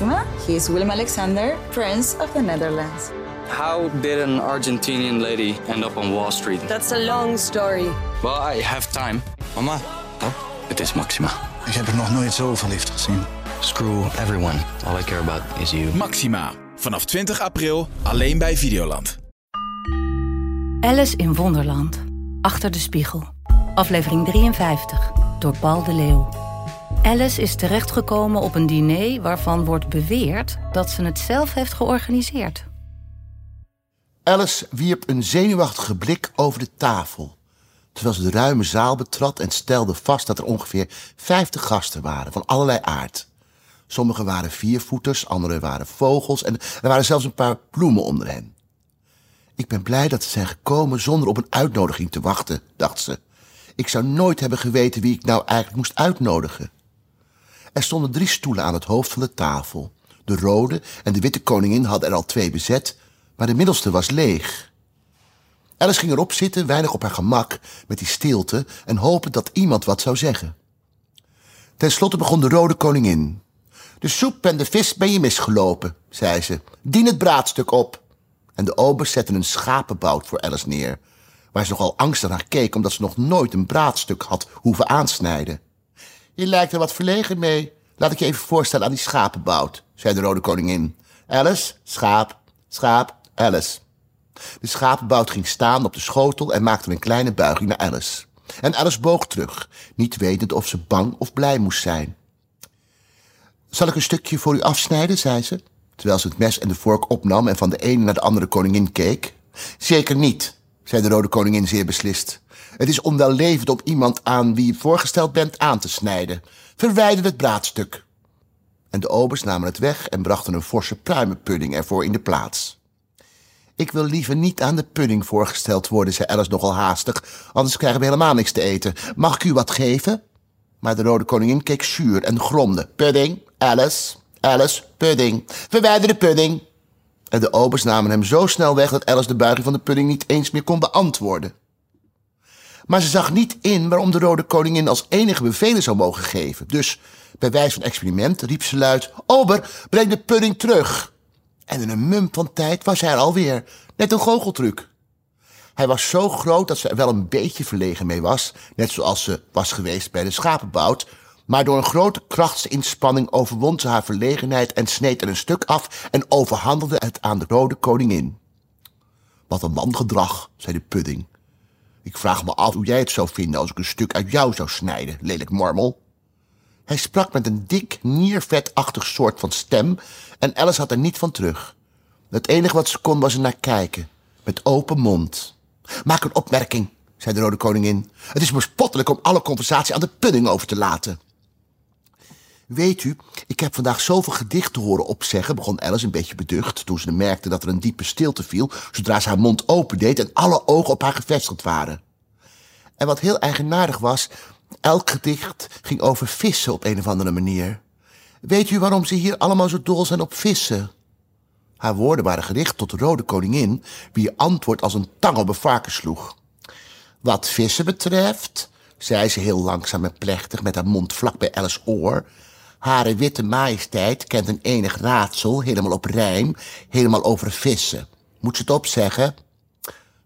Maxima. He is Willem Alexander, Prince of the Netherlands. How did an Argentinian lady end up on Wall Street? That's a long story. Well, I have time. Mama, Oh, het is Maxima. ik heb er nog nooit zo verliefd gezien. Screw everyone. All I care about is you. Maxima. Vanaf 20 april alleen bij Videoland. Alice in Wonderland. Achter de spiegel. Aflevering 53. Door Paul de Leeuw. Alice is terechtgekomen op een diner waarvan wordt beweerd dat ze het zelf heeft georganiseerd. Alice wierp een zenuwachtige blik over de tafel. Terwijl ze de ruime zaal betrad en stelde vast dat er ongeveer 50 gasten waren van allerlei aard. Sommigen waren viervoeters, anderen waren vogels en er waren zelfs een paar bloemen onder hen. Ik ben blij dat ze zijn gekomen zonder op een uitnodiging te wachten, dacht ze. Ik zou nooit hebben geweten wie ik nou eigenlijk moest uitnodigen. Er stonden drie stoelen aan het hoofd van de tafel. De rode en de witte koningin hadden er al twee bezet, maar de middelste was leeg. Alice ging erop zitten, weinig op haar gemak, met die stilte en hopend dat iemand wat zou zeggen. Ten slotte begon de rode koningin. De soep en de vis ben je misgelopen, zei ze. Dien het braadstuk op. En de obers zetten een schapenbout voor Alice neer, waar ze nogal angstig naar keek omdat ze nog nooit een braadstuk had hoeven aansnijden. Je lijkt er wat verlegen mee. Laat ik je even voorstellen aan die schapenbout, zei de rode koningin. Alice, schaap, schaap, Alice. De schapenbout ging staan op de schotel en maakte een kleine buiging naar Alice. En Alice boog terug, niet wetend of ze bang of blij moest zijn. Zal ik een stukje voor u afsnijden, zei ze, terwijl ze het mes en de vork opnam en van de ene naar de andere koningin keek. Zeker niet, zei de rode koningin zeer beslist. Het is onwellevend om iemand aan wie je voorgesteld bent aan te snijden. Verwijder het braadstuk. En de obers namen het weg en brachten een forse pruimenpudding ervoor in de plaats. Ik wil liever niet aan de pudding voorgesteld worden, zei Alice nogal haastig, anders krijgen we helemaal niks te eten. Mag ik u wat geven? Maar de rode koningin keek zuur en gromde. Pudding, Alice, Alice, pudding. Verwijder de pudding. En de obers namen hem zo snel weg dat Alice de buiging van de pudding niet eens meer kon beantwoorden. Maar ze zag niet in waarom de rode koningin als enige bevelen zou mogen geven. Dus, bij wijze van experiment, riep ze luid... Ober, breng de pudding terug. En in een mum van tijd was hij er alweer. Net een goocheltruc. Hij was zo groot dat ze er wel een beetje verlegen mee was. Net zoals ze was geweest bij de schapenbout. Maar door een grote krachtsinspanning overwon ze haar verlegenheid... en sneed er een stuk af en overhandigde het aan de rode koningin. Wat een mangedrag, zei de pudding. Ik vraag me af hoe jij het zou vinden als ik een stuk uit jou zou snijden, lelijk mormel. Hij sprak met een dik, niervetachtig soort van stem en Alice had er niet van terug. Het enige wat ze kon was er naar kijken, met open mond. Maak een opmerking, zei de rode koningin. Het is bespottelijk om alle conversatie aan de pudding over te laten. Weet u, ik heb vandaag zoveel gedichten horen opzeggen, begon Alice een beetje beducht, toen ze merkte dat er een diepe stilte viel, zodra ze haar mond opendeed en alle ogen op haar gevestigd waren. En wat heel eigenaardig was, elk gedicht ging over vissen op een of andere manier. Weet u waarom ze hier allemaal zo dol zijn op vissen? Haar woorden waren gericht tot de rode koningin, wie antwoord als een tang op een sloeg. Wat vissen betreft, zei ze heel langzaam en plechtig met haar mond vlak bij Alice's oor, Hare witte majesteit kent een enig raadsel, helemaal op rijm, helemaal over vissen. Moet ze het opzeggen?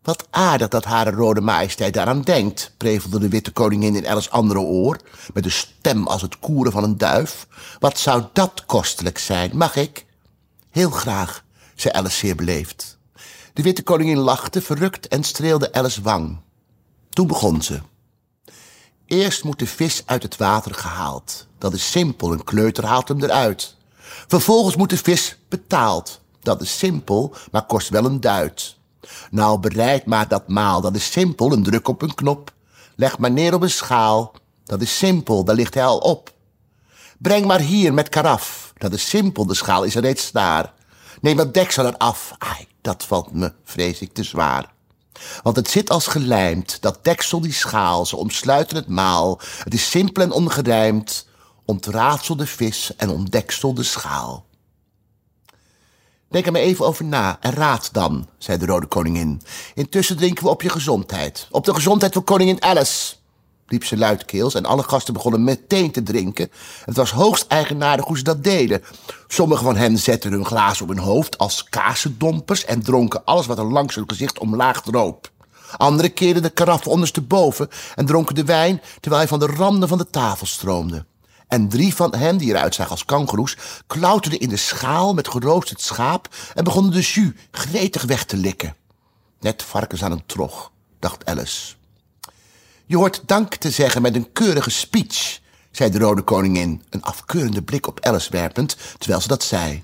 Wat aardig dat hare rode majesteit daaraan denkt, prevelde de witte koningin in Alice's andere oor, met een stem als het koeren van een duif. Wat zou dat kostelijk zijn, mag ik? Heel graag, zei Alice zeer beleefd. De witte koningin lachte, verrukt en streelde Alice's wang. Toen begon ze. Eerst moet de vis uit het water gehaald. Dat is simpel, een kleuter haalt hem eruit. Vervolgens moet de vis betaald. Dat is simpel, maar kost wel een duit. Nou, bereid maar dat maal, dat is simpel, een druk op een knop. Leg maar neer op een schaal, dat is simpel, daar ligt hij al op. Breng maar hier met karaf, dat is simpel, de schaal is reeds daar. Neem het deksel eraf, ai, dat valt me, vrees ik, te zwaar. Want het zit als gelijmd, dat deksel die schaal, ze omsluiten het maal. Het is simpel en ongerijmd, ontraadsel de vis en ontdeksel de schaal. Denk er maar even over na en raad dan, zei de rode koningin. Intussen drinken we op je gezondheid. Op de gezondheid van koningin Alice. Riep ze luidkeels en alle gasten begonnen meteen te drinken. Het was hoogst eigenaardig hoe ze dat deden. Sommigen van hen zetten hun glazen op hun hoofd als kazendompers en dronken alles wat er langs hun gezicht omlaag droop. Anderen keerden de karaffen ondersteboven en dronken de wijn terwijl hij van de randen van de tafel stroomde. En drie van hen, die eruit zagen als kangoeroes, klauterden in de schaal met geroosterd schaap en begonnen de jus gretig weg te likken. Net varkens aan een trog, dacht Alice. Je hoort dank te zeggen met een keurige speech, zei de rode koningin, een afkeurende blik op Alice werpend, terwijl ze dat zei.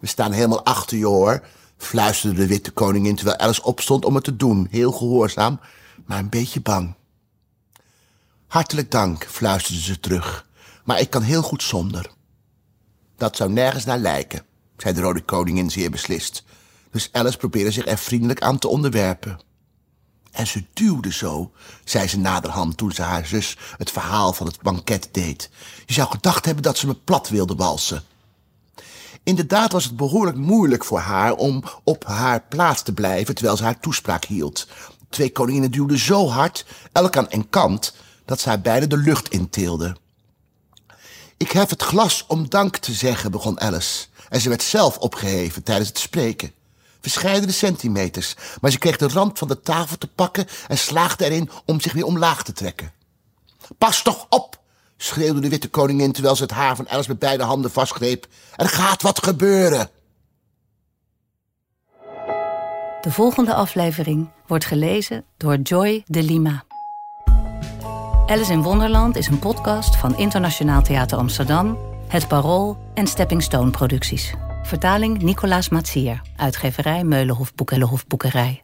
We staan helemaal achter je hoor, fluisterde de witte koningin terwijl Alice opstond om het te doen, heel gehoorzaam, maar een beetje bang. Hartelijk dank, fluisterde ze terug, maar ik kan heel goed zonder. Dat zou nergens naar lijken, zei de rode koningin zeer beslist. Dus Alice probeerde zich er vriendelijk aan te onderwerpen. En ze duwde zo, zei ze naderhand toen ze haar zus het verhaal van het banket deed. Je zou gedacht hebben dat ze me plat wilde walsen. Inderdaad was het behoorlijk moeilijk voor haar om op haar plaats te blijven terwijl ze haar toespraak hield. Twee koninginnen duwden zo hard, elk aan een kant, dat ze haar beide de lucht intilden. Ik heb het glas om dank te zeggen, begon Alice. En ze werd zelf opgeheven tijdens het spreken. Verscheidene centimeters, maar ze kreeg de rand van de tafel te pakken en slaagde erin om zich weer omlaag te trekken. Pas toch op, schreeuwde de witte koningin terwijl ze het haar van Alice met beide handen vastgreep. Er gaat wat gebeuren. De volgende aflevering wordt gelezen door Joy de Lima. Alice in Wonderland is een podcast van Internationaal Theater Amsterdam, Het Parool en Stepping Stone Producties. Vertaling Nicolaas Matsier, uitgeverij Meulenhof Boekelhof Boekerij.